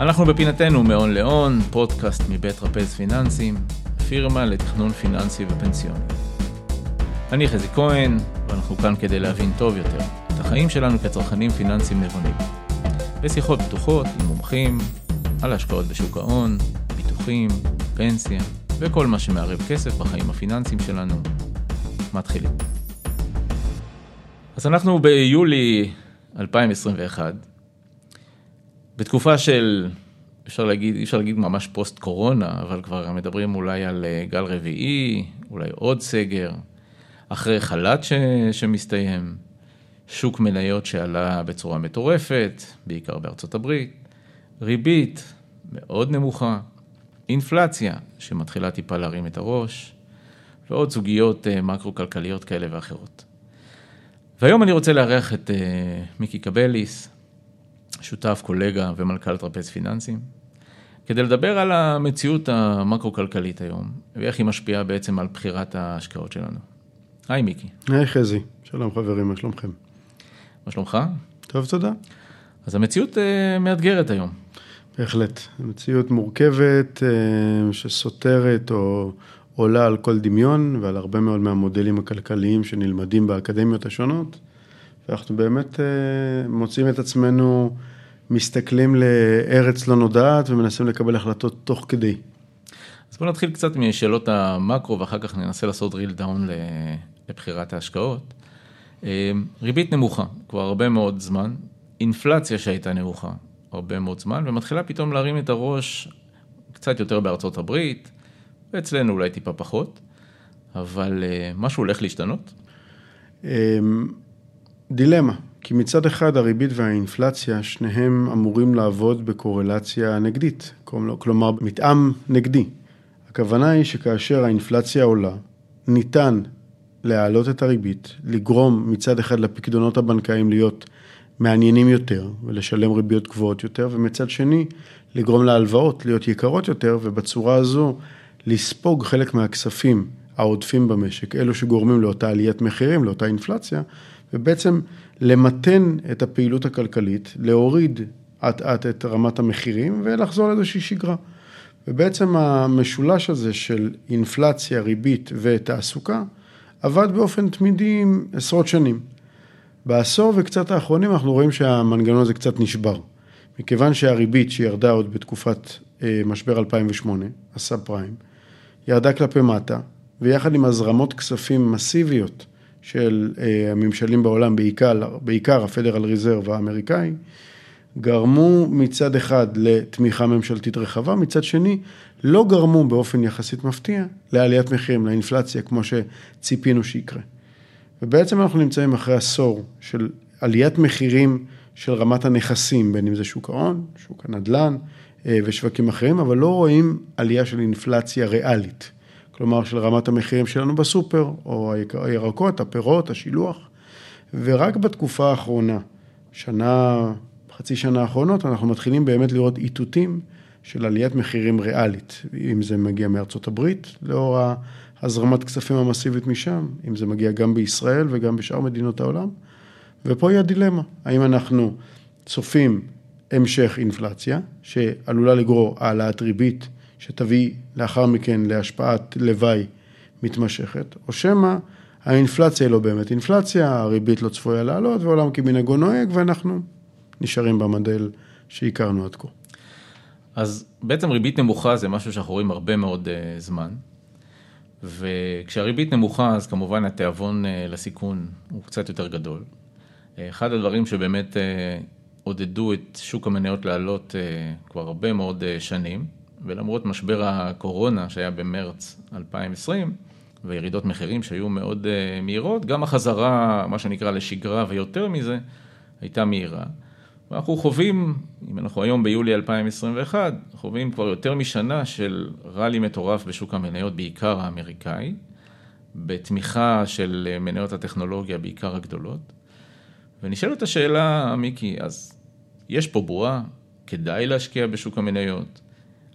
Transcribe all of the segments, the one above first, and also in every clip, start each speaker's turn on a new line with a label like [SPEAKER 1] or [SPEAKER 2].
[SPEAKER 1] אנחנו בפינתנו מהון להון, פודקאסט מבית טרפז פיננסים, פירמה לתכנון פיננסי ופנסיוני. אני חזי כהן, ואנחנו כאן כדי להבין טוב יותר את החיים שלנו כצרכנים פיננסיים נבונים. בשיחות פתוחות עם מומחים על השקעות בשוק ההון, ביטוחים, פנסיה וכל מה שמערב כסף בחיים הפיננסיים שלנו. מתחילים. אז אנחנו ביולי 2021, בתקופה של, אפשר להגיד, אפשר להגיד ממש פוסט קורונה, אבל כבר מדברים אולי על אה, גל רביעי, אולי עוד סגר, אחרי חל"ת ש... שמסתיים, שוק מניות שעלה בצורה מטורפת, בעיקר בארצות הברית, ריבית מאוד נמוכה, אינפלציה שמתחילה טיפה להרים את הראש, ועוד סוגיות אה, מקרו-כלכליות כאלה ואחרות. והיום אני רוצה לארח את uh, מיקי קבליס, שותף, קולגה ומנכ"ל טרפז פיננסים, כדי לדבר על המציאות המקרו-כלכלית היום, ואיך היא משפיעה בעצם על בחירת ההשקעות שלנו. היי מיקי.
[SPEAKER 2] היי חזי, שלום חברים, מה שלומכם?
[SPEAKER 1] מה שלומך?
[SPEAKER 2] טוב, תודה.
[SPEAKER 1] אז המציאות uh, מאתגרת היום.
[SPEAKER 2] בהחלט, המציאות מורכבת uh, שסותרת או עולה על כל דמיון ועל הרבה מאוד מהמודלים הכלכליים שנלמדים באקדמיות השונות, ואנחנו באמת uh, מוצאים את עצמנו מסתכלים לארץ לא נודעת ומנסים לקבל החלטות תוך כדי.
[SPEAKER 1] אז בואו נתחיל קצת משאלות המקרו ואחר כך ננסה לעשות drill down לבחירת ההשקעות. אה, ריבית נמוכה, כבר הרבה מאוד זמן, אינפלציה שהייתה נמוכה הרבה מאוד זמן, ומתחילה פתאום להרים את הראש קצת יותר בארצות הברית, ואצלנו אולי טיפה פחות, אבל אה, משהו הולך להשתנות?
[SPEAKER 2] דילמה, כי מצד אחד הריבית והאינפלציה, שניהם אמורים לעבוד בקורלציה נגדית, כלומר מתאם נגדי. הכוונה היא שכאשר האינפלציה עולה, ניתן להעלות את הריבית, לגרום מצד אחד לפקדונות הבנקאיים להיות מעניינים יותר ולשלם ריביות גבוהות יותר, ומצד שני לגרום להלוואות להיות יקרות יותר, ובצורה הזו לספוג חלק מהכספים העודפים במשק, אלו שגורמים לאותה עליית מחירים, לאותה אינפלציה, ובעצם למתן את הפעילות הכלכלית, להוריד אט אט את רמת המחירים ולחזור לאיזושהי שגרה. ובעצם המשולש הזה של אינפלציה, ריבית ותעסוקה עבד באופן תמידי עשרות שנים. בעשור וקצת האחרונים אנחנו רואים שהמנגנון הזה קצת נשבר. מכיוון שהריבית שירדה עוד בתקופת אה, משבר 2008, הסאב פריים, ירדה כלפי מטה, ויחד עם הזרמות כספים מסיביות של אה, הממשלים בעולם, בעיקר, בעיקר הפדרל ריזרב האמריקאי, גרמו מצד אחד לתמיכה ממשלתית רחבה, מצד שני לא גרמו באופן יחסית מפתיע לעליית מחירים, לאינפלציה, כמו שציפינו שיקרה. ובעצם אנחנו נמצאים אחרי עשור של עליית מחירים של רמת הנכסים, בין אם זה שוק ההון, שוק הנדל"ן אה, ושווקים אחרים, אבל לא רואים עלייה של אינפלציה ריאלית. כלומר של רמת המחירים שלנו בסופר, או הירקות, הפירות, השילוח. ורק בתקופה האחרונה, שנה, חצי שנה האחרונות, אנחנו מתחילים באמת לראות איתותים של עליית מחירים ריאלית, אם זה מגיע מארצות הברית, לאור הזרמת כספים המסיבית משם, אם זה מגיע גם בישראל וגם בשאר מדינות העולם. ופה היא הדילמה, האם אנחנו צופים המשך אינפלציה, שעלולה לגרור העלאת ריבית שתביא לאחר מכן להשפעת לוואי מתמשכת, או שמא האינפלציה היא לא באמת אינפלציה, הריבית לא צפויה לעלות ועולם כמנהגו נוהג ואנחנו נשארים במודל שהכרנו עד כה.
[SPEAKER 1] אז בעצם ריבית נמוכה זה משהו שאנחנו רואים הרבה מאוד uh, זמן, וכשהריבית נמוכה אז כמובן התיאבון uh, לסיכון הוא קצת יותר גדול. Uh, אחד הדברים שבאמת uh, עודדו את שוק המניות לעלות uh, כבר הרבה מאוד uh, שנים, ולמרות משבר הקורונה שהיה במרץ 2020, וירידות מחירים שהיו מאוד uh, מהירות, גם החזרה, מה שנקרא, לשגרה ויותר מזה, הייתה מהירה. ואנחנו חווים, אם אנחנו היום ביולי 2021, חווים כבר יותר משנה של ראלי מטורף בשוק המניות, בעיקר האמריקאי, בתמיכה של מניות הטכנולוגיה, בעיקר הגדולות. ונשאלת השאלה, מיקי, אז יש פה בועה? כדאי להשקיע בשוק המניות?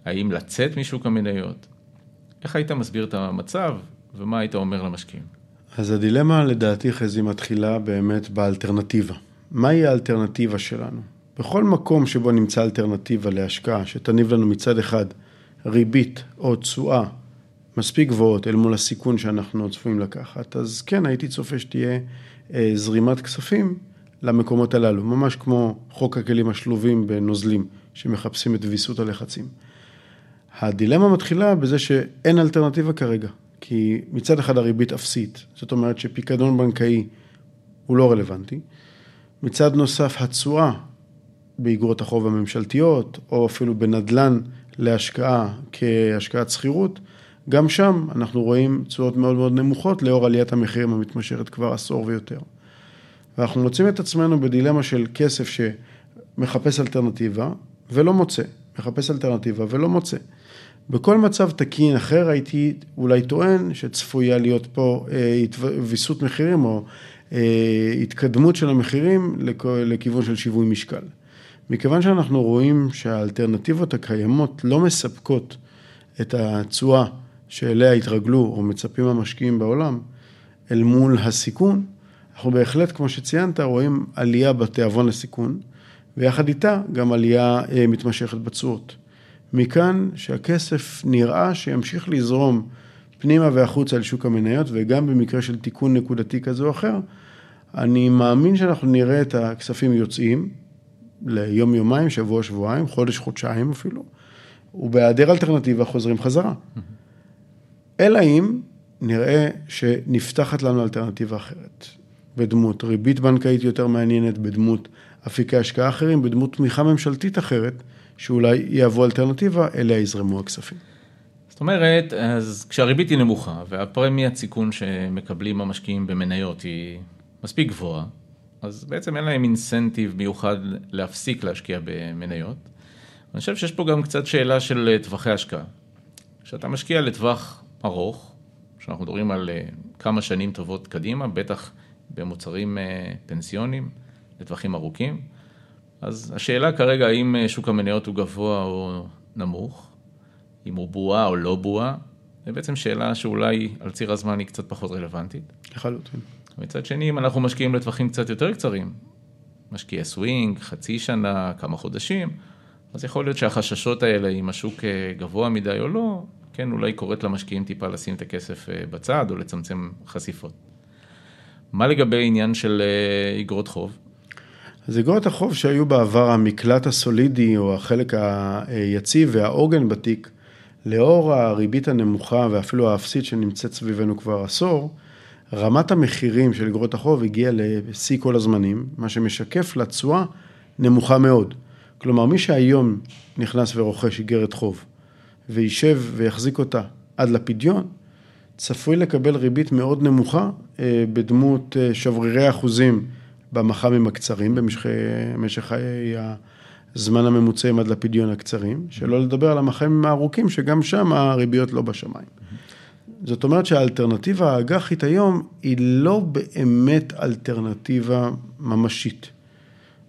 [SPEAKER 1] האם לצאת משוק המניות? איך היית מסביר את המצב ומה היית אומר למשקיעים?
[SPEAKER 2] אז הדילמה לדעתי חזי מתחילה באמת באלטרנטיבה. מהי האלטרנטיבה שלנו? בכל מקום שבו נמצא אלטרנטיבה להשקעה שתניב לנו מצד אחד ריבית או תשואה מספיק גבוהות אל מול הסיכון שאנחנו צפויים לקחת, אז כן, הייתי צופה שתהיה אה, זרימת כספים למקומות הללו, ממש כמו חוק הכלים השלובים בנוזלים שמחפשים את ויסות הלחצים. הדילמה מתחילה בזה שאין אלטרנטיבה כרגע, כי מצד אחד הריבית אפסית, זאת אומרת שפיקדון בנקאי הוא לא רלוונטי. מצד נוסף, התשואה באגרות החוב הממשלתיות, או אפילו בנדל"ן להשקעה כהשקעת שכירות, גם שם אנחנו רואים תשואות מאוד מאוד נמוכות לאור עליית המחירים המתמשכת כבר עשור ויותר. ואנחנו מוצאים את עצמנו בדילמה של כסף שמחפש אלטרנטיבה ולא מוצא, מחפש אלטרנטיבה ולא מוצא. בכל מצב תקין אחר הייתי אולי טוען שצפויה להיות פה אה, ויסות מחירים או אה, התקדמות של המחירים לכיוון של שיווי משקל. מכיוון שאנחנו רואים שהאלטרנטיבות הקיימות לא מספקות את התשואה שאליה התרגלו או מצפים המשקיעים בעולם, אל מול הסיכון, אנחנו בהחלט, כמו שציינת, רואים עלייה בתיאבון לסיכון, ויחד איתה גם עלייה אה, מתמשכת בתשואות. מכאן שהכסף נראה שימשיך לזרום פנימה והחוצה לשוק המניות, וגם במקרה של תיקון נקודתי כזה או אחר, אני מאמין שאנחנו נראה את הכספים יוצאים ליום, יומיים, שבוע, שבועיים, חודש, חודשיים אפילו, ובהיעדר אלטרנטיבה חוזרים חזרה. אלא אם נראה שנפתחת לנו אלטרנטיבה אחרת, בדמות ריבית בנקאית יותר מעניינת, בדמות אפיקי השקעה אחרים, בדמות תמיכה ממשלתית אחרת, שאולי יהוו אלטרנטיבה, אליה יזרמו הכספים.
[SPEAKER 1] זאת אומרת, אז כשהריבית היא נמוכה והפרמיית סיכון שמקבלים המשקיעים במניות היא מספיק גבוהה, אז בעצם אין להם אינסנטיב מיוחד להפסיק להשקיע במניות. אני חושב שיש פה גם קצת שאלה של טווחי השקעה. כשאתה משקיע לטווח ארוך, כשאנחנו מדברים על אה, כמה שנים טובות קדימה, בטח במוצרים אה, פנסיונים לטווחים ארוכים, אז השאלה כרגע האם אה, שוק המניות הוא גבוה או נמוך, אם הוא בועה או לא בועה, זה בעצם שאלה שאולי על ציר הזמן היא קצת פחות רלוונטית.
[SPEAKER 2] לחלוטין.
[SPEAKER 1] מצד שני, אם אנחנו משקיעים לטווחים קצת יותר קצרים, משקיע סווינג, חצי שנה, כמה חודשים, אז יכול להיות שהחששות האלה, אם השוק אה, גבוה מדי או לא, כן, אולי קוראת למשקיעים טיפה לשים את הכסף אה, בצד או לצמצם חשיפות. מה לגבי עניין של אגרות חוב?
[SPEAKER 2] אז אגרות החוב שהיו בעבר המקלט הסולידי או החלק היציב והעוגן בתיק, לאור הריבית הנמוכה ואפילו האפסית שנמצאת סביבנו כבר עשור, רמת המחירים של אגרות החוב הגיעה לשיא כל הזמנים, מה שמשקף לתשואה נמוכה מאוד. כלומר, מי שהיום נכנס ורוכש איגרת חוב וישב ויחזיק אותה עד לפדיון, צפוי לקבל ריבית מאוד נמוכה אה, בדמות אה, שברירי אחוזים במח"מים הקצרים, במשך חיי הזמן הממוצעים עד לפדיון הקצרים, שלא לדבר על המח"מים הארוכים, שגם שם הריביות לא בשמיים. זאת אומרת שהאלטרנטיבה האג"חית היום היא לא באמת אלטרנטיבה ממשית.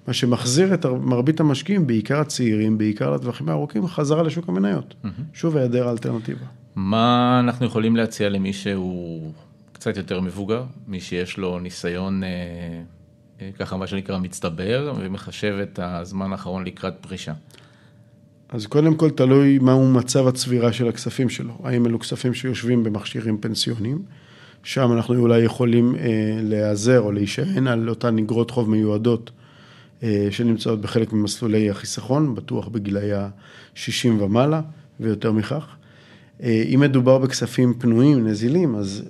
[SPEAKER 2] מה שמחזיר את מרבית המשקיעים, בעיקר הצעירים, בעיקר לטווחים הארוכים, חזרה לשוק המניות. שוב היעדר האלטרנטיבה.
[SPEAKER 1] מה אנחנו יכולים להציע למי שהוא קצת יותר מבוגר, מי שיש לו ניסיון אה, ככה מה שנקרא מצטבר, ומחשב את הזמן האחרון לקראת פרישה.
[SPEAKER 2] אז קודם כל תלוי מהו מצב הצבירה של הכספים שלו. האם אלו כספים שיושבים במכשירים פנסיוניים, שם אנחנו אולי יכולים אה, להיעזר או להישען על אותן אגרות חוב מיועדות אה, שנמצאות בחלק ממסלולי החיסכון, בטוח בגילאי ה-60 ומעלה ויותר מכך. אה, אם מדובר בכספים פנויים, נזילים, אז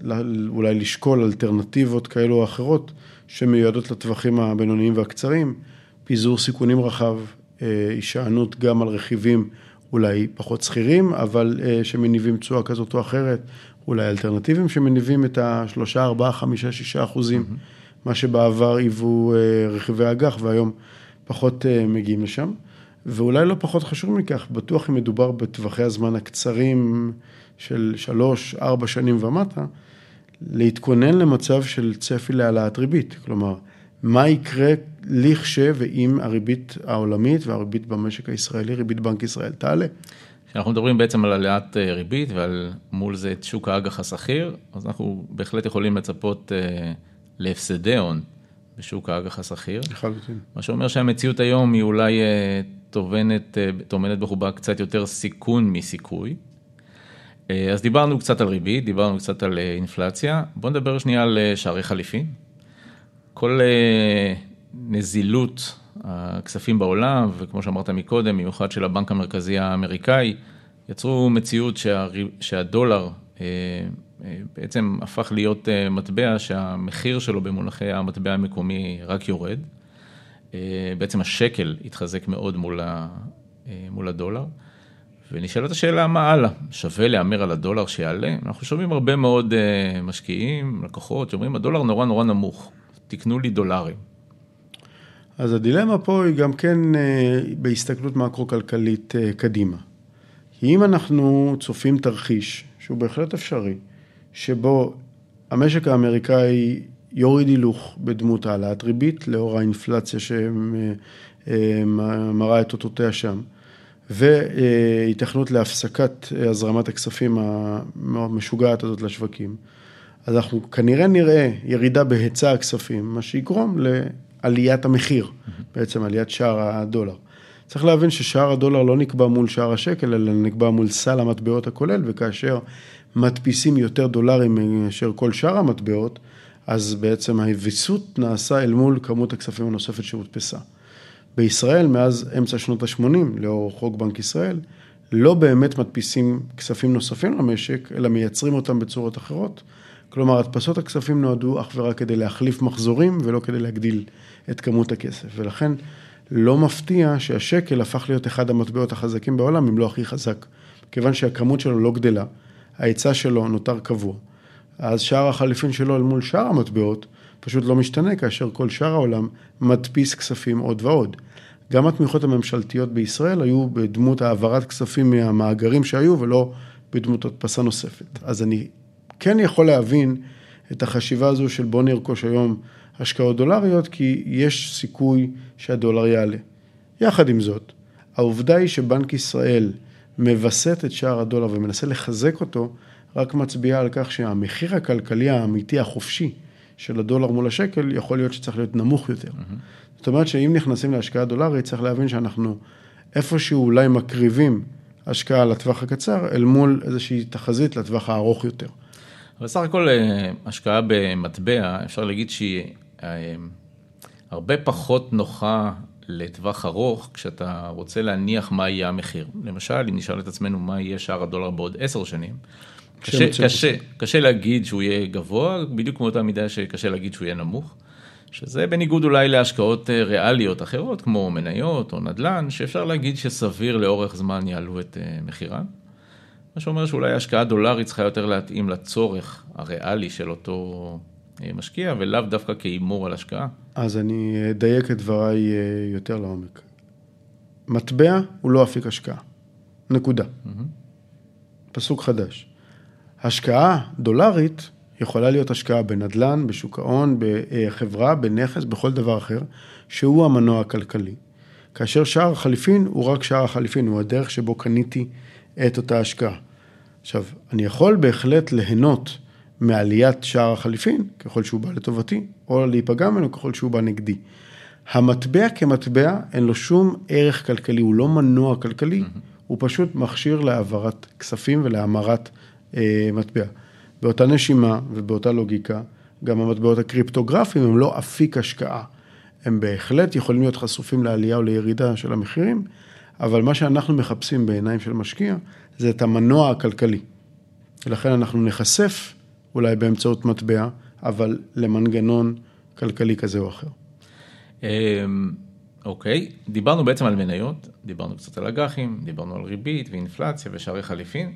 [SPEAKER 2] אולי לשקול אלטרנטיבות כאלו או אחרות שמיועדות לטווחים הבינוניים והקצרים, פיזור סיכונים רחב, אה, הישענות גם על רכיבים אולי פחות שכירים, אבל אה, שמניבים תשואה כזאת או אחרת, אולי אלטרנטיביים שמניבים את השלושה, ארבעה, חמישה, שישה אחוזים, mm-hmm. מה שבעבר היוו רכיבי אג"ח והיום פחות מגיעים לשם. ואולי לא פחות חשוב מכך, בטוח אם מדובר בטווחי הזמן הקצרים של שלוש, ארבע שנים ומטה, להתכונן למצב של צפי להעלאת ריבית. כלומר, מה יקרה לכש ואם הריבית העולמית והריבית במשק הישראלי, ריבית בנק ישראל, תעלה.
[SPEAKER 1] כשאנחנו מדברים בעצם על העלאת אה, ריבית ועל מול זה את שוק האג"ח השכיר, אז אנחנו בהחלט יכולים לצפות אה, להפסדי הון בשוק האג"ח הסחיר.
[SPEAKER 2] לחלוטין.
[SPEAKER 1] מה שאומר שהמציאות היום היא אולי אה, טומנת, טומנת בחובה קצת יותר סיכון מסיכוי. אז דיברנו קצת על ריבית, דיברנו קצת על אינפלציה, בואו נדבר שנייה על שערי חליפין. כל נזילות הכספים בעולם, וכמו שאמרת מקודם, במיוחד של הבנק המרכזי האמריקאי, יצרו מציאות שה, שהדולר אה, אה, בעצם הפך להיות אה, מטבע שהמחיר שלו במונחי המטבע המקומי רק יורד. בעצם השקל התחזק מאוד מול הדולר. ונשאלת השאלה מה הלאה, שווה להמר על הדולר שיעלה? אנחנו שומעים הרבה מאוד משקיעים, לקוחות, שאומרים הדולר נורא נורא נמוך, תקנו לי דולרים.
[SPEAKER 2] אז הדילמה פה היא גם כן בהסתכלות מקרו-כלכלית קדימה. כי אם אנחנו צופים תרחיש, שהוא בהחלט אפשרי, שבו המשק האמריקאי יוריד הילוך בדמות העלאת ריבית לאור האינפלציה שמראה את אותותיה שם, והיתכנות להפסקת הזרמת הכספים המשוגעת הזאת לשווקים, אז אנחנו כנראה נראה ירידה בהיצע הכספים, מה שיגרום לעליית המחיר, בעצם עליית שער הדולר. צריך להבין ששער הדולר לא נקבע מול שער השקל, אלא נקבע מול סל המטבעות הכולל, וכאשר מדפיסים יותר דולרים מאשר כל שאר המטבעות, אז בעצם ההיוויסות נעשה אל מול כמות הכספים הנוספת שהודפסה. בישראל, מאז אמצע שנות ה-80, לאור חוק בנק ישראל, לא באמת מדפיסים כספים נוספים למשק, אלא מייצרים אותם בצורות אחרות. כלומר, הדפסות הכספים נועדו אך ורק כדי להחליף מחזורים ולא כדי להגדיל את כמות הכסף. ולכן לא מפתיע שהשקל הפך להיות אחד המטבעות החזקים בעולם, אם לא הכי חזק. כיוון שהכמות שלו לא גדלה, ההיצע שלו נותר קבוע. אז שער החליפין שלו אל מול שאר המטבעות פשוט לא משתנה, כאשר כל שאר העולם מדפיס כספים עוד ועוד. גם התמיכות הממשלתיות בישראל היו בדמות העברת כספים מהמאגרים שהיו ולא בדמות הדפסה נוספת. אז אני כן יכול להבין את החשיבה הזו של בוא נרכוש היום השקעות דולריות, כי יש סיכוי שהדולר יעלה. יחד עם זאת, העובדה היא שבנק ישראל מווסת את שער הדולר ומנסה לחזק אותו, רק מצביעה על כך שהמחיר הכלכלי האמיתי החופשי של הדולר מול השקל, יכול להיות שצריך להיות נמוך יותר. Mm-hmm. זאת אומרת שאם נכנסים להשקעה דולרית, צריך להבין שאנחנו איפשהו אולי מקריבים השקעה לטווח הקצר, אל מול איזושהי תחזית לטווח הארוך יותר.
[SPEAKER 1] אבל סך הכל אה, השקעה במטבע, אפשר להגיד שהיא אה, הרבה פחות נוחה לטווח ארוך, כשאתה רוצה להניח מה יהיה המחיר. למשל, אם נשאל את עצמנו מה יהיה שער הדולר בעוד עשר שנים, קשה, קשה, קשה להגיד שהוא יהיה גבוה, בדיוק כמו אותה מידה שקשה להגיד שהוא יהיה נמוך. שזה בניגוד אולי להשקעות אה, ריאליות אחרות, כמו מניות או נדל"ן, שאפשר להגיד שסביר לאורך זמן יעלו את אה, מחירן. מה שאומר שאולי השקעה דולרית צריכה יותר להתאים לצורך הריאלי של אותו אה, משקיע, ולאו דווקא כהימור על השקעה.
[SPEAKER 2] אז אני אדייק את דבריי יותר לעומק. מטבע הוא לא אפיק השקעה. נקודה. Mm-hmm. פסוק חדש. השקעה דולרית יכולה להיות השקעה בנדל"ן, בשוק ההון, בחברה, בנכס, בכל דבר אחר, שהוא המנוע הכלכלי. כאשר שער החליפין הוא רק שער החליפין, הוא הדרך שבו קניתי את אותה השקעה. עכשיו, אני יכול בהחלט ליהנות מעליית שער החליפין, ככל שהוא בא לטובתי, או להיפגע ממנו ככל שהוא בא נגדי. המטבע כמטבע, אין לו שום ערך כלכלי, הוא לא מנוע כלכלי, mm-hmm. הוא פשוט מכשיר להעברת כספים ולהמרת מטבע. באותה נשימה ובאותה לוגיקה, גם המטבעות הקריפטוגרפיים הם לא אפיק השקעה. הם בהחלט יכולים להיות חשופים לעלייה או לירידה של המחירים, אבל מה שאנחנו מחפשים בעיניים של משקיע, זה את המנוע הכלכלי. ולכן אנחנו נחשף אולי באמצעות מטבע, אבל למנגנון כלכלי כזה או אחר.
[SPEAKER 1] אמ, אוקיי, דיברנו בעצם על מניות, דיברנו קצת על אג"חים, דיברנו על ריבית ואינפלציה ושערי חליפין.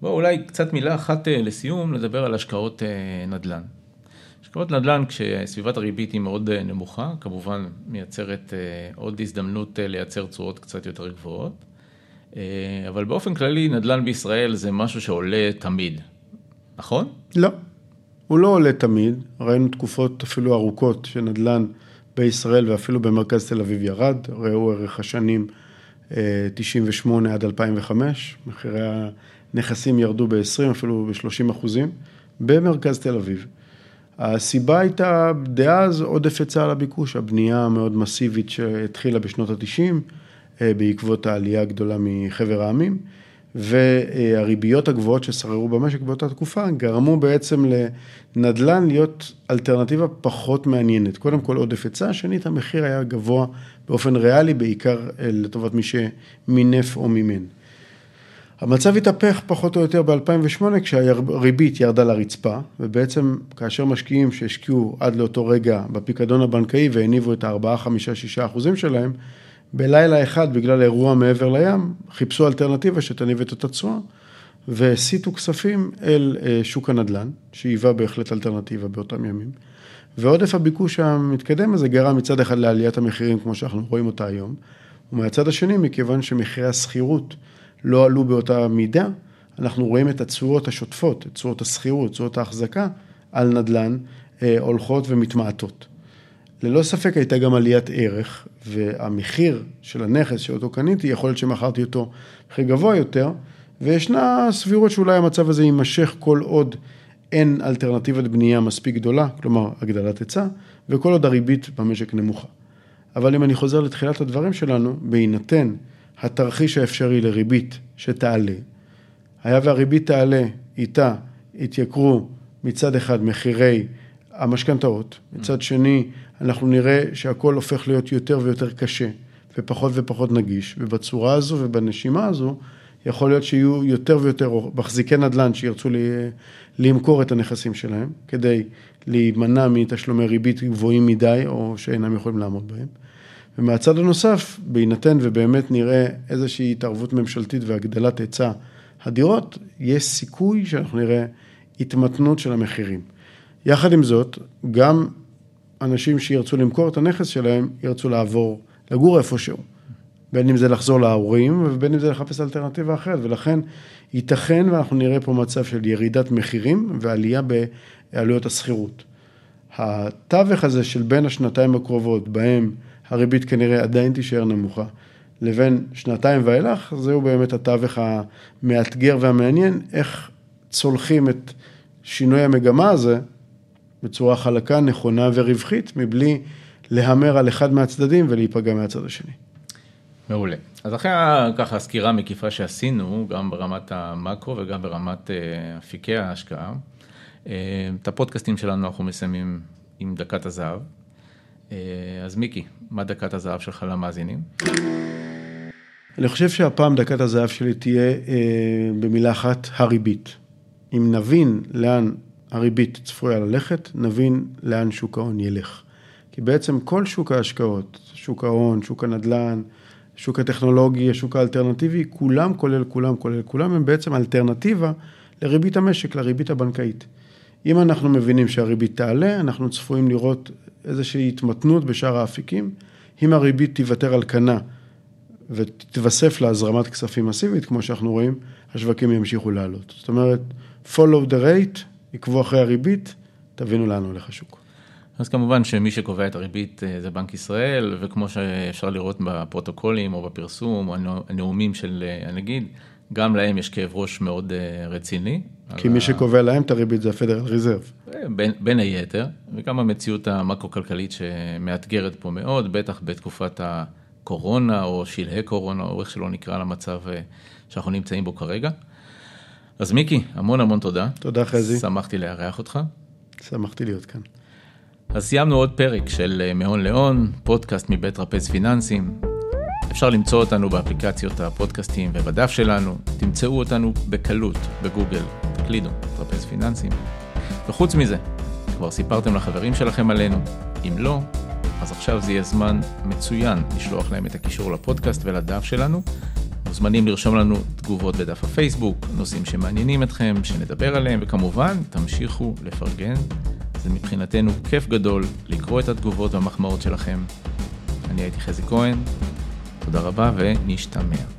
[SPEAKER 1] בואו אולי קצת מילה אחת אה, לסיום, לדבר על השקעות אה, נדל"ן. השקעות נדל"ן כשסביבת הריבית היא מאוד אה, נמוכה, כמובן מייצרת עוד הזדמנות לייצר תשואות קצת יותר גבוהות, אבל באופן כללי נדל"ן בישראל זה משהו שעולה תמיד. נכון?
[SPEAKER 2] לא, הוא לא עולה תמיד, ראינו תקופות אפילו ארוכות שנדל"ן בישראל ואפילו במרכז תל אביב ירד, ראו ערך השנים 98 אה, עד 2005, מחירי הנכסים ירדו ב-20 אפילו ב-30 אחוזים במרכז תל אביב. הסיבה הייתה דאז עודף היצע על הביקוש, הבנייה המאוד מסיבית שהתחילה בשנות ה-90 בעקבות העלייה הגדולה מחבר העמים. והריביות הגבוהות ששררו במשק באותה תקופה גרמו בעצם לנדל"ן להיות אלטרנטיבה פחות מעניינת. קודם כל עודף היצע, שנית המחיר היה גבוה באופן ריאלי, בעיקר לטובת מי שמינף או מימן. המצב התהפך פחות או יותר ב-2008 כשהריבית ירדה לרצפה, ובעצם כאשר משקיעים שהשקיעו עד לאותו רגע בפיקדון הבנקאי והניבו את ה-4, 5, 6 אחוזים שלהם, בלילה אחד, בגלל אירוע מעבר לים, חיפשו אלטרנטיבה שתניב את אותה והסיטו כספים אל אה, שוק הנדל"ן, שהיווה בהחלט אלטרנטיבה באותם ימים. ועודף הביקוש המתקדם הזה גרם מצד אחד לעליית המחירים, כמו שאנחנו רואים אותה היום, ומהצד השני, מכיוון שמחירי השכירות לא עלו באותה מידה, אנחנו רואים את התשואות השוטפות, את תשואות השכירות, תשואות ההחזקה על נדל"ן, אה, הולכות ומתמעטות. ללא ספק הייתה גם עליית ערך, והמחיר של הנכס שאותו קניתי, יכול להיות שמכרתי אותו מחיר גבוה יותר, וישנה סבירות שאולי המצב הזה יימשך כל עוד אין אלטרנטיבת בנייה מספיק גדולה, כלומר הגדלת היצע, וכל עוד הריבית במשק נמוכה. אבל אם אני חוזר לתחילת הדברים שלנו, בהינתן התרחיש האפשרי לריבית שתעלה, היה והריבית תעלה, איתה יתייקרו מצד אחד מחירי המשכנתאות, מצד שני אנחנו נראה שהכל הופך להיות יותר ויותר קשה ופחות ופחות נגיש, ובצורה הזו ובנשימה הזו יכול להיות שיהיו יותר ויותר מחזיקי נדל"ן שירצו למכור את הנכסים שלהם כדי להימנע מתשלומי ריבית גבוהים מדי או שאינם יכולים לעמוד בהם. ומהצד הנוסף, בהינתן ובאמת נראה איזושהי התערבות ממשלתית והגדלת היצע הדירות, יש סיכוי שאנחנו נראה התמתנות של המחירים. יחד עם זאת, גם אנשים שירצו למכור את הנכס שלהם, ירצו לעבור, לגור איפשהו. בין אם זה לחזור להורים, ובין אם זה לחפש אלטרנטיבה אחרת, ולכן ייתכן ואנחנו נראה פה מצב של ירידת מחירים ועלייה בעלויות השכירות. התווך הזה של בין השנתיים הקרובות, בהם הריבית כנראה עדיין תישאר נמוכה, לבין שנתיים ואילך, זהו באמת התווך המאתגר והמעניין, איך צולחים את שינוי המגמה הזה בצורה חלקה, נכונה ורווחית, מבלי להמר על אחד מהצדדים ולהיפגע מהצד השני.
[SPEAKER 1] מעולה. אז אחרי ככה הסקירה המקיפה שעשינו, גם ברמת המאקרו וגם ברמת אה, אפיקי ההשקעה, אה, את הפודקאסטים שלנו אנחנו מסיימים עם דקת הזהב. אה, אז מיקי, מה דקת הזהב שלך למאזינים?
[SPEAKER 2] אני חושב שהפעם דקת הזהב שלי תהיה במילה אחת, הריבית. אם נבין לאן הריבית צפויה ללכת, נבין לאן שוק ההון ילך. כי בעצם כל שוק ההשקעות, שוק ההון, שוק הנדל"ן, שוק הטכנולוגי, השוק האלטרנטיבי, כולם כולל כולם כולל כולם, הם בעצם אלטרנטיבה לריבית המשק, לריבית הבנקאית. אם אנחנו מבינים שהריבית תעלה, אנחנו צפויים לראות איזושהי התמתנות בשאר האפיקים. אם הריבית תיוותר על כנה ותתווסף להזרמת כספים מסיבית, כמו שאנחנו רואים, השווקים ימשיכו לעלות. זאת אומרת, follow the rate, עקבו אחרי הריבית, תבינו לאן הולך השוק.
[SPEAKER 1] אז כמובן שמי שקובע את הריבית אה, זה בנק ישראל, וכמו שאפשר לראות בפרוטוקולים או בפרסום או הנאומים של אה, הנגיד, גם להם יש כאב ראש מאוד אה, רציני.
[SPEAKER 2] כי מי שקובע להם את הריבית זה הפדרל ריזרב.
[SPEAKER 1] בין, בין היתר, וגם המציאות המקרו-כלכלית שמאתגרת פה מאוד, בטח בתקופת הקורונה או שלהי קורונה, או איך שלא נקרא למצב שאנחנו נמצאים בו כרגע. אז מיקי, המון המון תודה.
[SPEAKER 2] תודה חזי.
[SPEAKER 1] שמחתי לארח אותך.
[SPEAKER 2] שמחתי להיות כאן.
[SPEAKER 1] אז סיימנו עוד פרק של אה, מהון להון, פודקאסט מבית רפז פיננסים. אפשר למצוא אותנו באפליקציות הפודקאסטים ובדף שלנו, תמצאו אותנו בקלות בגוגל, תקלידו, רפז פיננסים. וחוץ מזה, כבר סיפרתם לחברים שלכם עלינו, אם לא, אז עכשיו זה יהיה זמן מצוין לשלוח להם את הקישור לפודקאסט ולדף שלנו. מוזמנים לרשום לנו תגובות בדף הפייסבוק, נושאים שמעניינים אתכם, שנדבר עליהם, וכמובן, תמשיכו לפרגן זה מבחינתנו כיף גדול לקרוא את התגובות והמחמאות שלכם. אני הייתי חזי כהן, תודה רבה ונשתמע.